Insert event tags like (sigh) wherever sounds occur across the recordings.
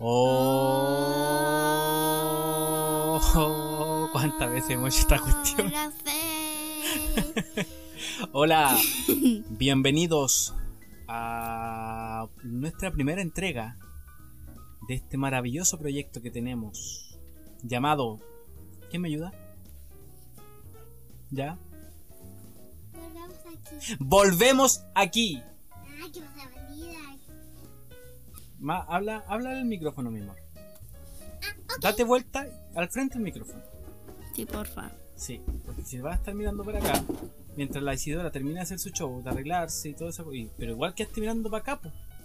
Oh, ¿Cuántas veces hemos hecho esta cuestión? La fe. (laughs) Hola, (laughs) bienvenidos a nuestra primera entrega de este maravilloso proyecto que tenemos llamado... ¿Quién me ayuda? ¿Ya? Volvamos aquí. Volvemos aquí. Ay, que bandida. Ma- habla, habla al micrófono, mi amor. Ah. Date vuelta al frente del micrófono. Sí, porfa. Sí, porque si vas a estar mirando para acá, mientras la Isidora termina de hacer su show, de arreglarse y todo eso, y- pero igual que esté mirando para acá,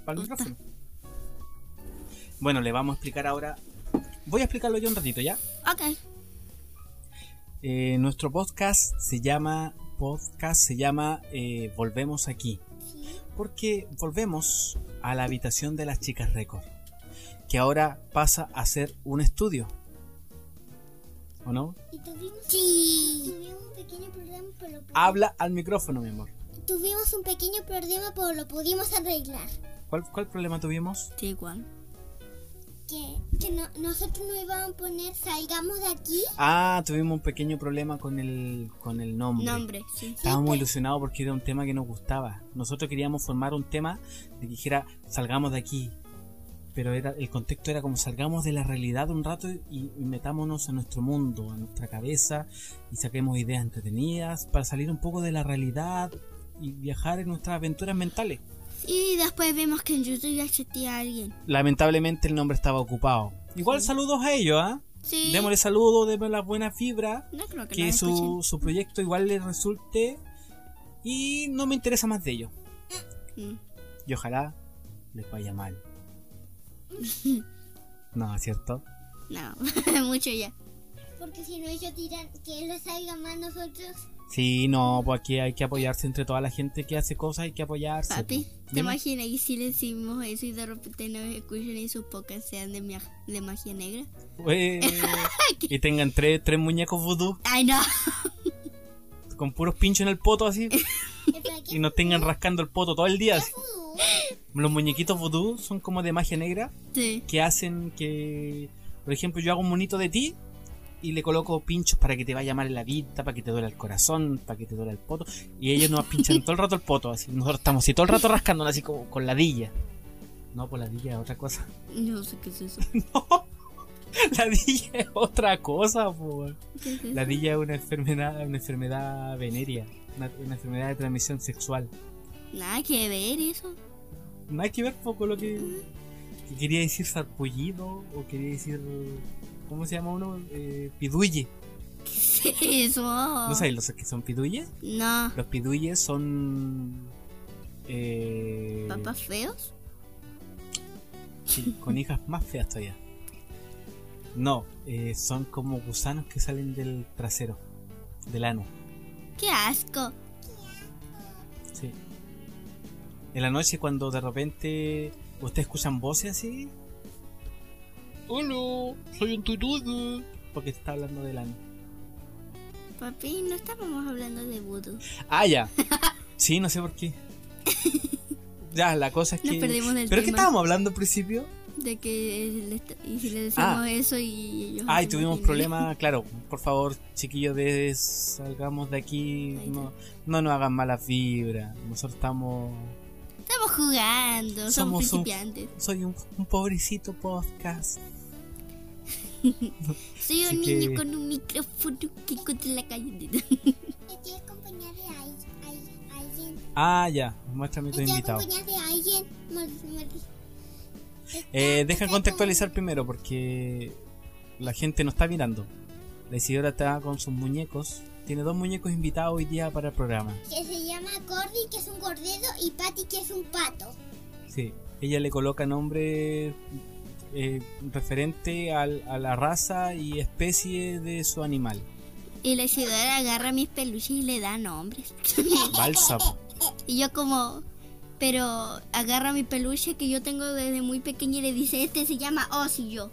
para el micrófono. Bueno, le vamos a explicar ahora. Voy a explicarlo yo un ratito, ¿ya? Ok. Eh, nuestro podcast se llama podcast se llama eh, Volvemos aquí. Porque volvemos a la habitación de las chicas récord, que ahora pasa a ser un estudio. ¿O no? Y tuvimos, sí. tuvimos un pequeño problema, pero lo, Habla al micrófono, mi amor. tuvimos un pequeño problema, pero lo pudimos arreglar. ¿Cuál, cuál problema tuvimos? Sí, igual. Que, que no, nosotros no íbamos a poner salgamos de aquí. Ah, tuvimos un pequeño problema con el, con el nombre. Nombre, sí. Estábamos ilusionados porque era un tema que nos gustaba. Nosotros queríamos formar un tema de que dijera salgamos de aquí. Pero era, el contexto era como salgamos de la realidad un rato y, y metámonos a nuestro mundo, a nuestra cabeza y saquemos ideas entretenidas para salir un poco de la realidad y viajar en nuestras aventuras mentales. Y después vemos que en YouTube ya existía alguien. Lamentablemente el nombre estaba ocupado. Igual saludos a ellos, ¿ah? Sí. Démosle saludos, démosle las buenas fibras. No creo que, que su, su proyecto igual les resulte y no me interesa más de ello. Mm. Y ojalá les vaya mal. (laughs) No, ¿cierto? No, (laughs) mucho ya. Porque si no ellos dirán que lo salga más nosotros. Sí, no, pues aquí hay que apoyarse entre toda la gente que hace cosas, hay que apoyarse. Papi, pues. ¿te imaginas que si le decimos eso y de repente nos escuchan y sus pocas sean de, mia- de magia negra? (laughs) Y tengan tres, tres muñecos vudú ¡Ay, no! con puros pinchos en el poto así Espera, (laughs) ¿qué y nos tengan rascando el poto todo el día. así. Los muñequitos vudú son como de magia negra Sí. que hacen que, por ejemplo, yo hago un monito de ti y le coloco pinchos para que te vaya mal en la vista, para que te duela el corazón, para que te duela el poto. Y ellos nos pinchan (laughs) todo el rato el poto, así. Nosotros estamos así todo el rato rascándonos así como con ladilla. No, pues ladilla es otra cosa. No sé qué es eso. (laughs) No, ladilla es otra cosa, po. ¿Qué es eso? Ladilla es una enfermedad, una enfermedad venérea, una, una enfermedad de transmisión sexual. Nada que ver eso. Hay que ver poco lo que, que quería decir sarpullido o quería decir. ¿Cómo se llama uno? Eh, piduye. ¿Qué es eso? ¿No sabéis los que son piduyes? No. Los piduyes son. Eh, ¿Papas feos? sí, con hijas más feas todavía. No, eh, son como gusanos que salen del trasero, del ano. ¡Qué asco! Sí. En la noche, cuando de repente ustedes escuchan voces así. Hola, soy un tutudo. Porque está hablando del ano. Papi, no estábamos hablando de voodoo. Ah, ya. (laughs) Sí, no sé por qué. Ya, la cosa es Nos que. perdimos del ¿Pero qué estábamos hablando al principio? De que le y si le decimos Ah. eso y ellos Ay, tuvimos problemas, claro. Por favor, chiquillos, de salgamos de aquí. No, no nos hagan malas vibras. Nosotros estamos. Estamos jugando, somos, Somos un- principiantes. Soy un, un pobrecito podcast. (laughs) Soy así un que- niño con un micrófono que encontré en la calle. (laughs) Estoy acompañada de al- al- alguien. Ah, ya. Muéstrame tu Estoy invitado. acompañada de alguien. Eh, deja contextualizar primero porque la gente no está mirando. La Isidora está con sus muñecos. Tiene dos muñecos invitados hoy día para el programa. Que se llama Cordy, que es un cordero, y Patty, que es un pato. Sí. Ella le coloca nombre eh, referente al- a la raza y especie de su animal. Y la Isidora agarra mis peluches y le da nombres. (laughs) Bálsamo. y yo como... Pero agarra mi peluche que yo tengo desde muy pequeña y le dice, este se llama Oz y yo.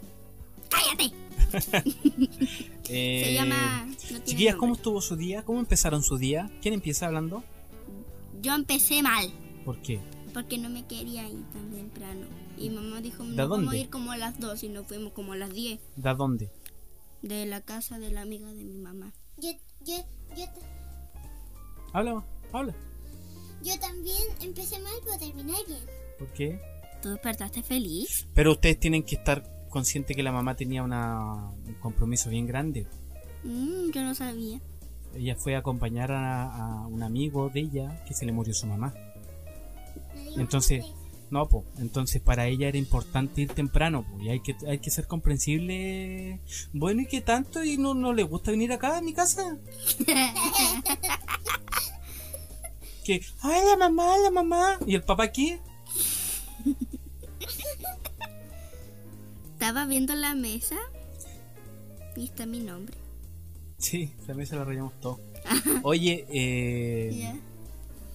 ¡Cállate! Eh, (laughs) Se llama... no tiene Chiquillas, ¿cómo estuvo su día? ¿Cómo empezaron su día? ¿Quién empieza hablando? Yo empecé mal. ¿Por qué? porque no me quería ir tan temprano. Y mamá dijo, ¿De no vamos dónde? a ir como a las 2 y nos fuimos como a las 10 ¿De dónde? de la casa de la amiga de mi mamá. Yo, yo, Habla, habla. yo también empecé mal, pero terminé bien. ¿Por qué? ¿Tú despertaste feliz? Pero ustedes tienen que estar conscientes que la mamá tenía una, un compromiso bien grande. Mm, yo no sabía. Ella fue a acompañar a, a un amigo de ella que se le murió su mamá. Entonces, no, po. Entonces para ella era importante ir temprano, po. Y hay que, hay que ser comprensible. Bueno, ¿y qué tanto? ¿Y no, no le gusta venir acá a mi casa? (laughs) que, ay, la mamá, la mamá. ¿Y el papá aquí? Estaba viendo la mesa y está mi nombre. Sí, también se lo rayamos todo. (laughs) Oye, eh.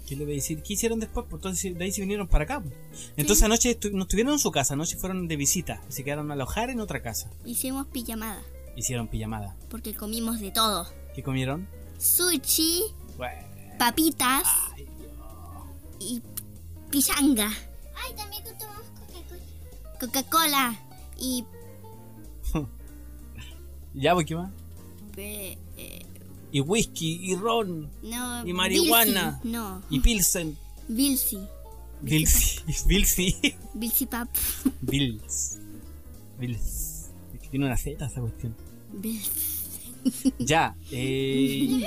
¿qué le voy a decir? ¿Qué hicieron después? Pues entonces de ahí se vinieron para acá. po. Entonces anoche estu- no estuvieron en su casa, anoche fueron de visita. Se quedaron a alojar en otra casa. Hicimos pijamada Hicieron pijamada. porque comimos de todo. ¿Qué comieron? Sushi, Bueno, papitas ay, y pichanga, Ay, también tomamos Coca-Cola. Coca-Cola y (laughs) ya, pues, ¿qué más? eh, eh, Y whisky, y ron, no Y marihuana. No, y pilsen. Vilsi, Vilsi. Vilsi. (laughs) Vilsi pap, Vils. Vils. Es que tiene una Z esa cuestión. Vils. Ya, (laughs) eh.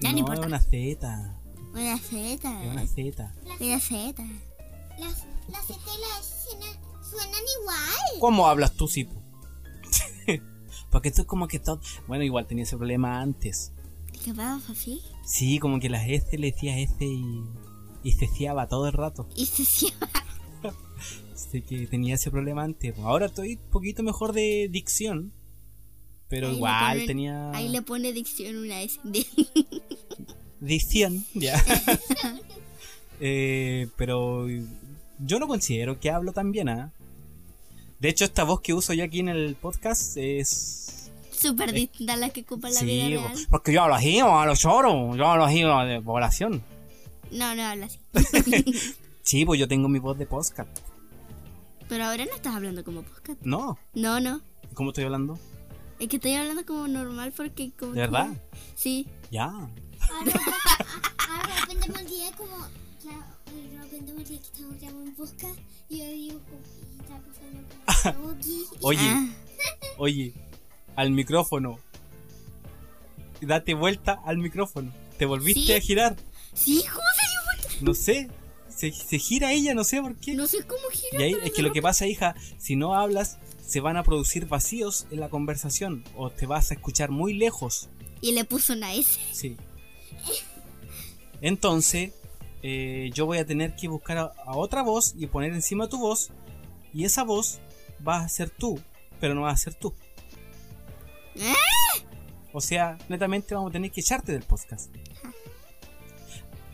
Ya, no no, importa. una Z. Una Z, Es una Z. una Z. Las, las Z y las suenan, suenan igual. ¿Cómo hablas tú, Sipo? (laughs) Porque tú como que todo... Bueno, igual tenía ese problema antes. ¿Qué pasa así? Sí, como que las S le decía S y... Y ceciaba todo el rato. Y se cierra. (laughs) Así que tenía ese problema antes. Ahora estoy un poquito mejor de dicción. Pero Ahí igual tenía... Ahí le pone dicción una S. (laughs) Dicción, ya. Eh, pero yo no considero que hablo tan bien, ¿ah? De hecho, esta voz que uso yo aquí en el podcast es... Súper distinta a la que ocupa la Sí, vida real. porque yo hablo así, yo hablo choro, yo hablo así de población. No, no habla así. (laughs) (laughs) Sí, pues yo tengo mi voz de podcast. Pero ahora no estás hablando como podcast. No, No, no. ¿cómo estoy hablando? Es que estoy hablando como normal porque como... ¿De verdad? que- Sí. Ya. Ahora, (laughs) ahora de repente me olvidé como. Claro, de repente me olvidé que estamos grabando un podcast. Y yo digo, como, ¿qué está pasando con (laughs) aquí? Oye, Ah, (laughs) oye, al micrófono. Date vuelta al micrófono. ¿Te volviste ¿Sí? a girar? sí, ¿cómo se dio vuelta? No sé. Se, se gira ella, no sé por qué. No sé cómo gira. Y ahí es que lo que pasa, hija, si no hablas, se van a producir vacíos en la conversación o te vas a escuchar muy lejos. Y le puso una S. Sí. (laughs) Entonces, eh, yo voy a tener que buscar a, a otra voz y poner encima tu voz. Y esa voz va a ser tú, pero no va a ser tú. ¿Eh? O sea, netamente vamos a tener que echarte del podcast.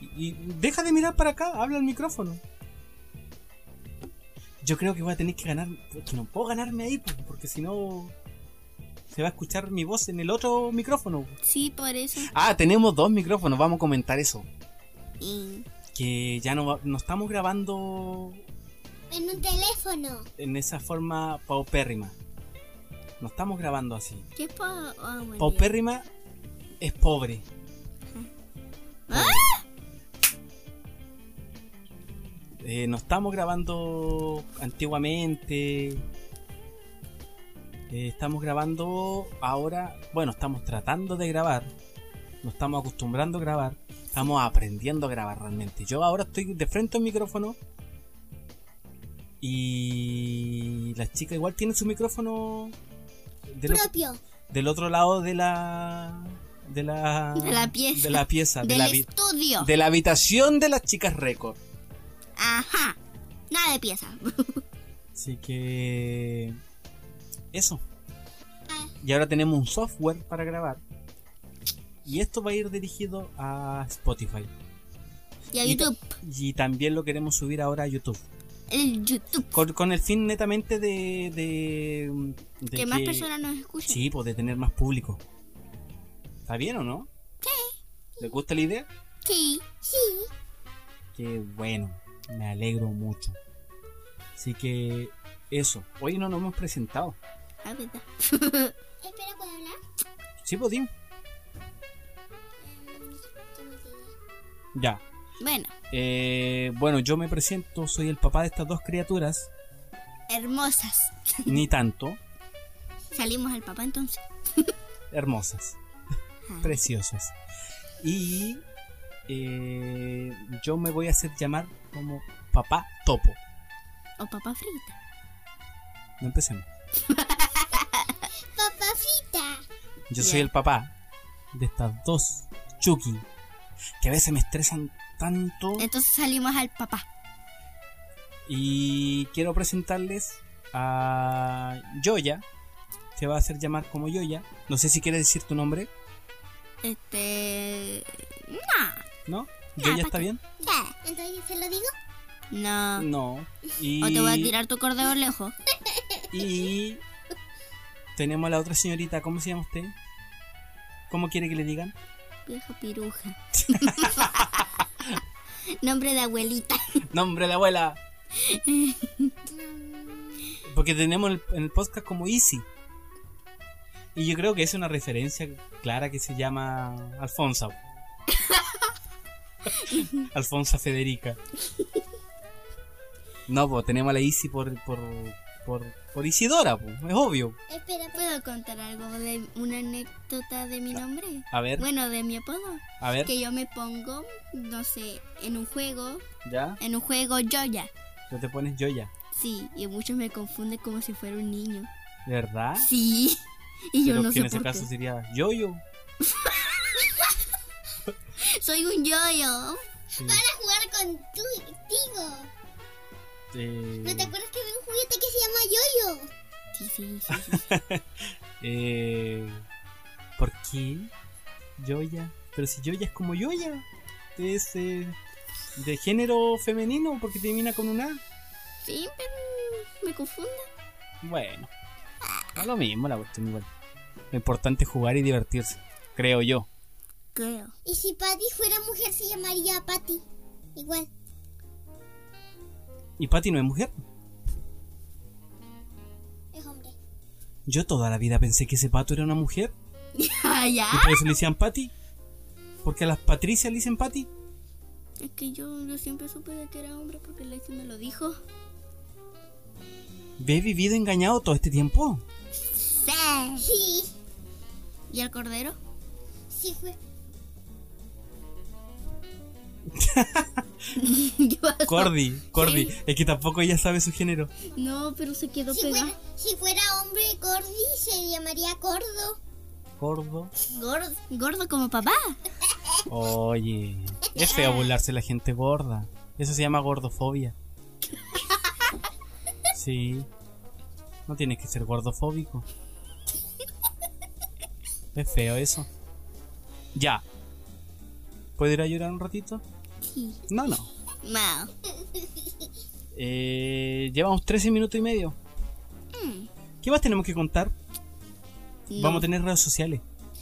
Y, y deja de mirar para acá, habla al micrófono. Yo creo que voy a tener que ganar, que no puedo ganarme ahí, po, porque si no se va a escuchar mi voz en el otro micrófono. Sí, por eso. Ah, tenemos dos micrófonos, vamos a comentar eso. Y- Que ya no, no estamos grabando En un teléfono. en esa forma paupérrima. No estamos grabando así. ¿Qué pa... ah, bueno, ya. Paupérrima es pobre. ¡Ah! Eh, no estamos grabando antiguamente. Eh, estamos grabando ahora. Bueno, estamos tratando de grabar. Nos estamos acostumbrando a grabar. Estamos aprendiendo a grabar realmente. Yo ahora estoy de frente al micrófono. Y la chica igual tiene su micrófono del, otro, Propio. del otro lado de la de la De la pieza. de la pieza de Del la, habi- estudio. de la habitación de las chicas récord. Ajá. Nada de pieza. (laughs) Así que eso. Ah, Y ahora tenemos un software para grabar. Y esto va a ir dirigido a Spotify. Y a YouTube. Y también lo queremos subir ahora a YouTube. El YouTube. Con, con el fin netamente de, de, de Que más personas nos escuchen. Sí, pues de tener más público. ¿Está bien o no? Sí. ¿Les gusta la idea? Sí. sí. Qué bueno, me alegro mucho. Así que eso, hoy no nos hemos presentado. Ah, verdad. (laughs) Espera, ¿puedo hablar? Sí. Em, Ya. Bueno, Eh, bueno, yo me presento, soy el papá de estas dos criaturas, hermosas. ni tanto, Salimos al papá entonces. hermosas, Ah. preciosas. Y eh, yo me voy a hacer llamar como papá topo. O papá frita. No empecemos. (laughs) Papa frita. Yo soy el papá de estas dos Chucky, que a veces me estresan tanto. Entonces salimos al papá. Y quiero presentarles a Yoya. Se va a hacer llamar como Yoya. No sé si quieres decir tu nombre, Este. Nah. ¿no? Ya, ¿Yoya ¿pa' está qué? bien? Ya. Entonces, ¿se lo digo? No. No. Y, O te voy a tirar tu cordero lejos. (laughs) y tenemos a la otra señorita. ¿Cómo se llama usted? ¿Cómo quiere que le digan? Vieja piruja. (laughs) Nombre de abuelita. Nombre de la abuela. (laughs) Porque tenemos el- en el podcast como Easy. Y yo creo que es una referencia clara que se llama Alfonso. (laughs) Alfonso Federica. No, pues tenemos a la Easy por, por, por, por Isidora, pues, es obvio. Espera. ¿Puedo contar algo de una anécdota de mi nombre? A ver, Bueno, de mi apodo. a ver, Que yo me pongo, no sé, en un juego, ya, en un juego Joya. tú te pones Yoya. Sí, y muchos me confunden como si fuera un niño. ¿De verdad? Sí. Y yo Pero no que sé en ese por caso qué. sería Yoyo. (laughs) Soy un yoyo. Sí. Para jugar contigo. Eh, ¿No te acuerdas juguete que se llama Yoyo? Sí, sí, sí. sí. (laughs) Eh, ¿Por qué? Yoya. Pero si Yoya es como Yoya. Es eh, de género femenino porque termina con un A. Sí, pero me confunde. Bueno. Es lo mismo la cuestión igual. Lo importante es jugar y divertirse. Creo yo. Creo. Y si Patty fuera mujer, se llamaría Patty. Igual. ¿Y Patty no es mujer? Yo toda la vida pensé que ese pato era una mujer. (laughs) Ah, ya. ¿Y por eso le decían Patty? ¿Porque a las Patricias le dicen Patty? Es que yo, yo siempre supe de que era hombre porque Lexi me lo dijo. ¿Ve vivido engañado todo este tiempo? Sí. Sí. ¿Y el cordero? Sí fue. (laughs) Cordy, Cordy. Sí. Es que tampoco ella sabe su género. No, pero se quedó Si pegado. fuera, si fuera hombre, Cordy se llamaría Cordo. Gordo. Gordo, gordo como papá. (laughs) Oye, es feo burlarse la gente gorda. Eso se llama gordofobia. (laughs) Sí. No tienes que ser gordofóbico. Es feo eso. Ya. ¿Puedo ir a llorar un ratito? No, no. No. Eh, llevamos 13 minutos y medio. ¿Qué más tenemos que contar? No. Vamos a tener redes sociales.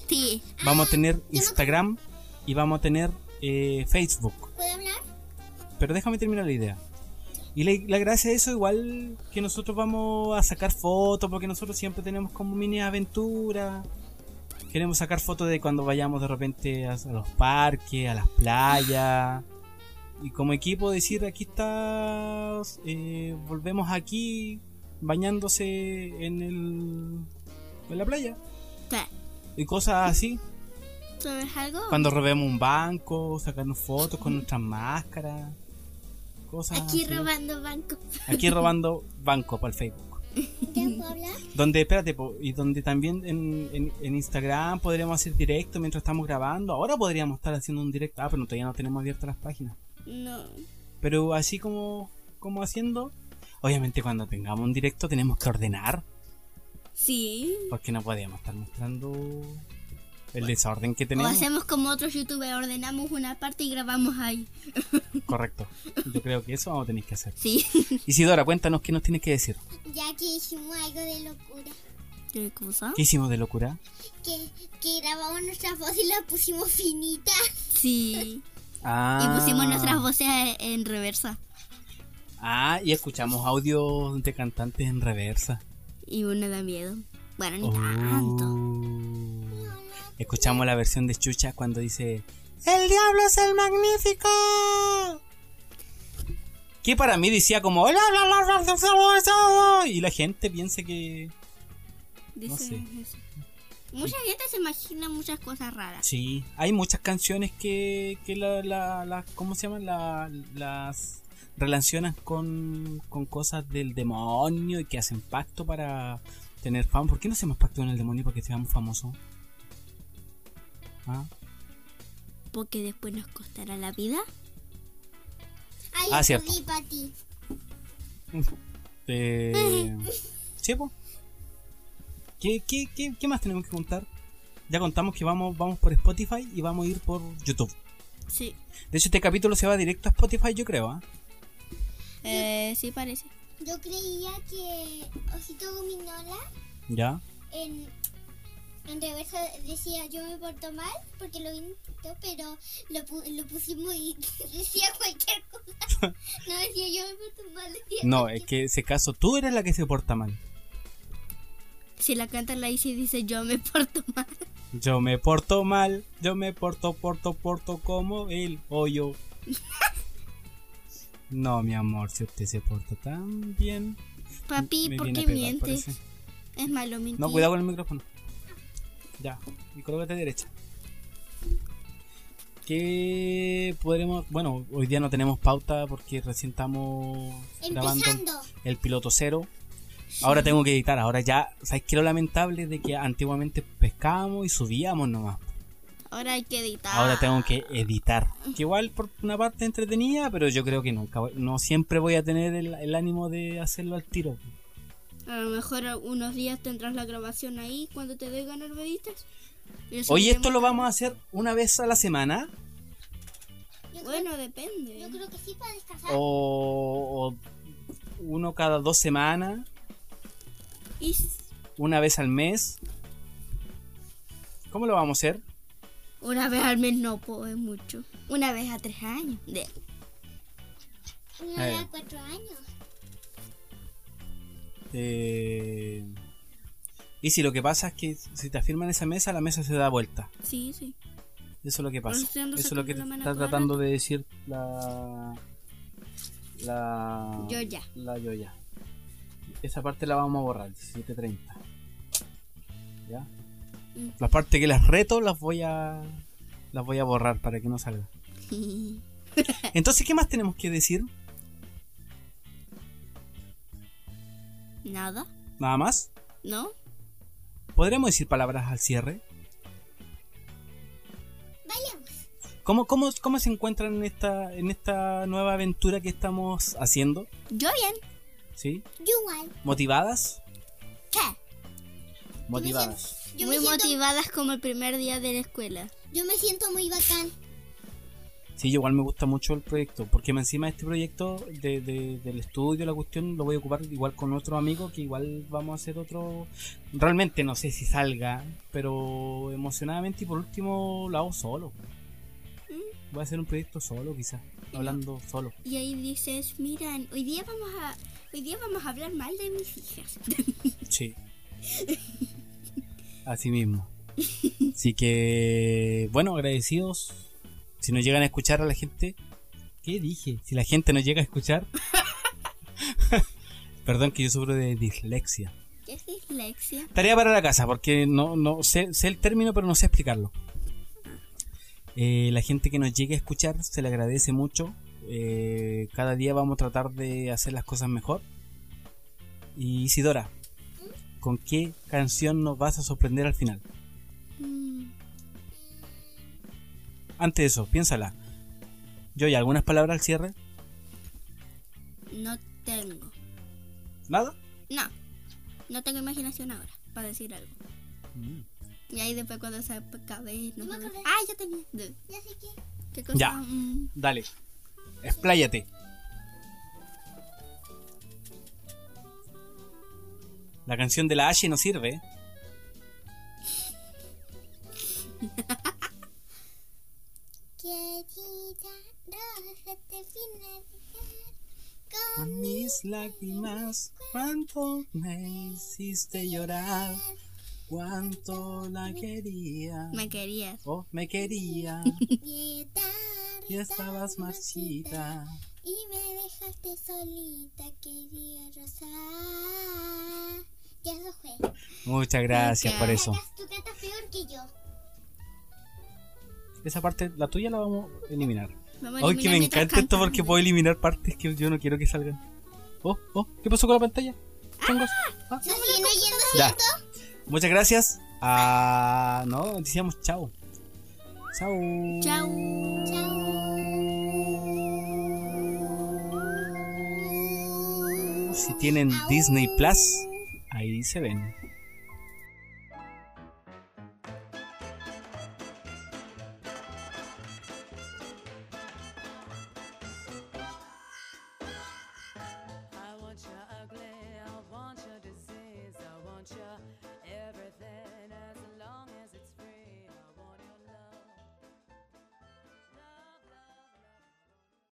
Sí. Vamos a tener Instagram y vamos a tener eh, Facebook. ¿Puedo hablar? Pero déjame terminar la idea. Y la, la gracia de eso, igual que nosotros vamos a sacar fotos, porque nosotros siempre tenemos como mini aventuras. Queremos sacar fotos de cuando vayamos de repente a, a los parques, a las playas. Y como equipo decir, aquí está, eh, volvemos aquí bañándose en, el, en la playa. Sí. Y cosas así. ¿Sabes algo? Cuando robemos un banco, sacarnos fotos con nuestras máscaras. Cosas Aquí así. robando banco. Aquí robando banco para el Facebook. (laughs) ¿Ya puedo hablar? Donde, espérate, y donde también en, en- en Instagram podríamos hacer directo mientras estamos grabando. Ahora podríamos estar haciendo un directo. Ah, pero todavía no tenemos abiertas las páginas. No. Pero así como, como haciendo. Obviamente cuando tengamos un directo tenemos que ordenar. Sí. Porque no podíamos estar mostrando el desorden que O tenemos. hacemos como otros youtubers, ordenamos una parte y grabamos ahí. (laughs) Correcto. Yo creo que eso vamos a tener que hacer. Sí. (laughs) Isidora, cuéntanos qué nos tienes que decir. Ya que hicimos algo de locura. ¿Qué cosa? ¿Qué hicimos de locura? Que, que grabamos nuestra voz y la pusimos finita. Sí. (laughs) Ah. Y pusimos nuestras voces en reversa. Ah, y escuchamos audios de cantantes en reversa. Y uno da miedo. Bueno, ni Oh. tanto. Escuchamos la versión de Chucha cuando dice El diablo es el magnífico. Que para mí decía como y la gente piensa que Dice sé. eso. Mucha gente se imagina muchas cosas raras. sí, hay muchas canciones que, que la, la, la- ¿cómo se llaman? La- las relacionan con, con cosas del demonio y que hacen pacto para tener fama. ¿Por qué no hacemos pacto con el demonio para que seamos famosos? ¿Ah? Porque después nos costará la vida. Ay, Ah, cierto. (laughs) Eh, sí, po. ¿Qué, qué, qué, qué más tenemos que contar? Ya contamos que vamos, vamos por Spotify y vamos a ir por YouTube. Sí. De hecho, este capítulo se va directo a Spotify, yo creo. ¿ah? Eh, sí, parece. Yo creía que Osito Gominola Ya. en, en reversa decía yo me porto mal porque lo vi en TikTok, pero lo, pu- lo pusimos y (laughs) decía cualquier cosa. (laughs) No decía yo me porto mal. Decía No, cualquier- es que ese caso tú eres la que se porta mal. Si la canta la y dice yo me (laughs) porto mal. Yo me porto mal, yo me porto, porto, porto como él o yo. No, mi amor, si usted se porta tan bien. Papi, ¿por qué a pegar, miente? parece. Es malo mentir. No, cuidado con el micrófono. Ya, y colócate derecha. ¿Qué podremos.? Bueno, hoy día no tenemos pauta porque recién estamos grabando Empezando. el piloto cero. Ahora tengo que editar. Ahora ya, ¿sabes qué? Lo lamentable de que antiguamente pescábamos y subíamos nomás. Ahora hay que editar. Ahora tengo que editar. Que igual por una parte entretenida, pero yo creo que nunca. voy- No siempre voy a tener el, el ánimo de hacerlo al tiro. A lo mejor unos días tendrás la grabación ahí cuando te dé ganas de editar. Y eso Oye, esto lo vamos a hacer una vez a la semana. Yo, Bueno, creo, depende. yo creo que sí para descansar. o, o uno cada dos semanas, Y una vez al mes. ¿Cómo lo vamos a hacer? una vez al mes no puedo, es mucho. Una vez a tres años. De... Una vez eh. a cuatro años. Eh, y si lo que pasa es que si te afirman esa mesa, la mesa se da vuelta. Sí, sí. Eso es lo que pasa. Eso es lo que mano está tratando de decir la. La. Yo ya. La Yoya. Esa parte la vamos a borrar, 17.30. ¿Ya? Mm. Las partes que las reto las voy a. Las voy a borrar para que no salga. (laughs) Entonces, ¿qué más tenemos que decir? Nada, Nada más. ¿no? ¿Podremos decir palabras al cierre? Vayamos. ¿Cómo, cómo, cómo se encuentran en esta, en esta nueva aventura que estamos haciendo? Yo bien. ¿Sí? Yo igual. ¿Motivadas? ¿Qué? Motivadas. Yo Muy me, siento, motivadas como el primer día de la escuela. yo me siento muy bacán. Sí, igual me gusta mucho el proyecto, porque encima de este proyecto de, de- del estudio, la cuestión, lo voy a ocupar igual con otro amigo, que igual vamos a hacer otro... Realmente no sé si salga, pero emocionadamente y por último lo hago solo. Voy a hacer un proyecto solo quizás, hablando solo. Y ahí dices, miran, hoy día vamos a, hoy día vamos a hablar mal de mis hijas. Sí. (laughs) Así mismo. Así que, bueno, agradecidos. Si nos llegan a escuchar a la gente. ¿Qué dije? Si la gente nos llega a escuchar. (laughs) Perdón que yo sufro de dislexia. ¿Qué es dislexia? Tarea para la casa, porque no, no sé, sé el término, pero no sé explicarlo. Eh, la gente que nos llegue a escuchar se le agradece mucho. Eh, cada día vamos a tratar de hacer las cosas mejor. Y Isidora, ¿con qué canción nos vas a sorprender al final? Mm, Antes de eso, piénsala. Yo, ¿y algunas palabras al cierre? no tengo. ¿Nada? No, no tengo imaginación ahora para decir algo. Mm. Y ahí después cuando se acabe, no me acordé. Ah, ya tenía. De- Ya sé qué. ¿Qué cosa? Ya. Mm, Dale expláyate. La canción de la H no sirve. ¿eh? (laughs) Querida roja, te vine a dejar con mis lágrimas. Cuánto me hiciste llorar. Cuánto la quería. Me quería. Oh, me quería. (laughs) Y tarde y estabas marchita. Y me dejaste solita, quería Rosa. Ya eso fue. Muchas gracias por eso. Tú cantas peor que yo. Esa parte, la tuya la vamos a eliminar. Vamos a Hoy que me encanta esto porque puedo eliminar partes que yo no quiero que salgan. Oh, oh, ¿qué pasó con la pantalla? Ah. ¿Se siguen oyendo, Ya. Muchas gracias. Ah, no, decíamos chao. Chao. Chao. Si tienen Disney Plus, ahí se ven.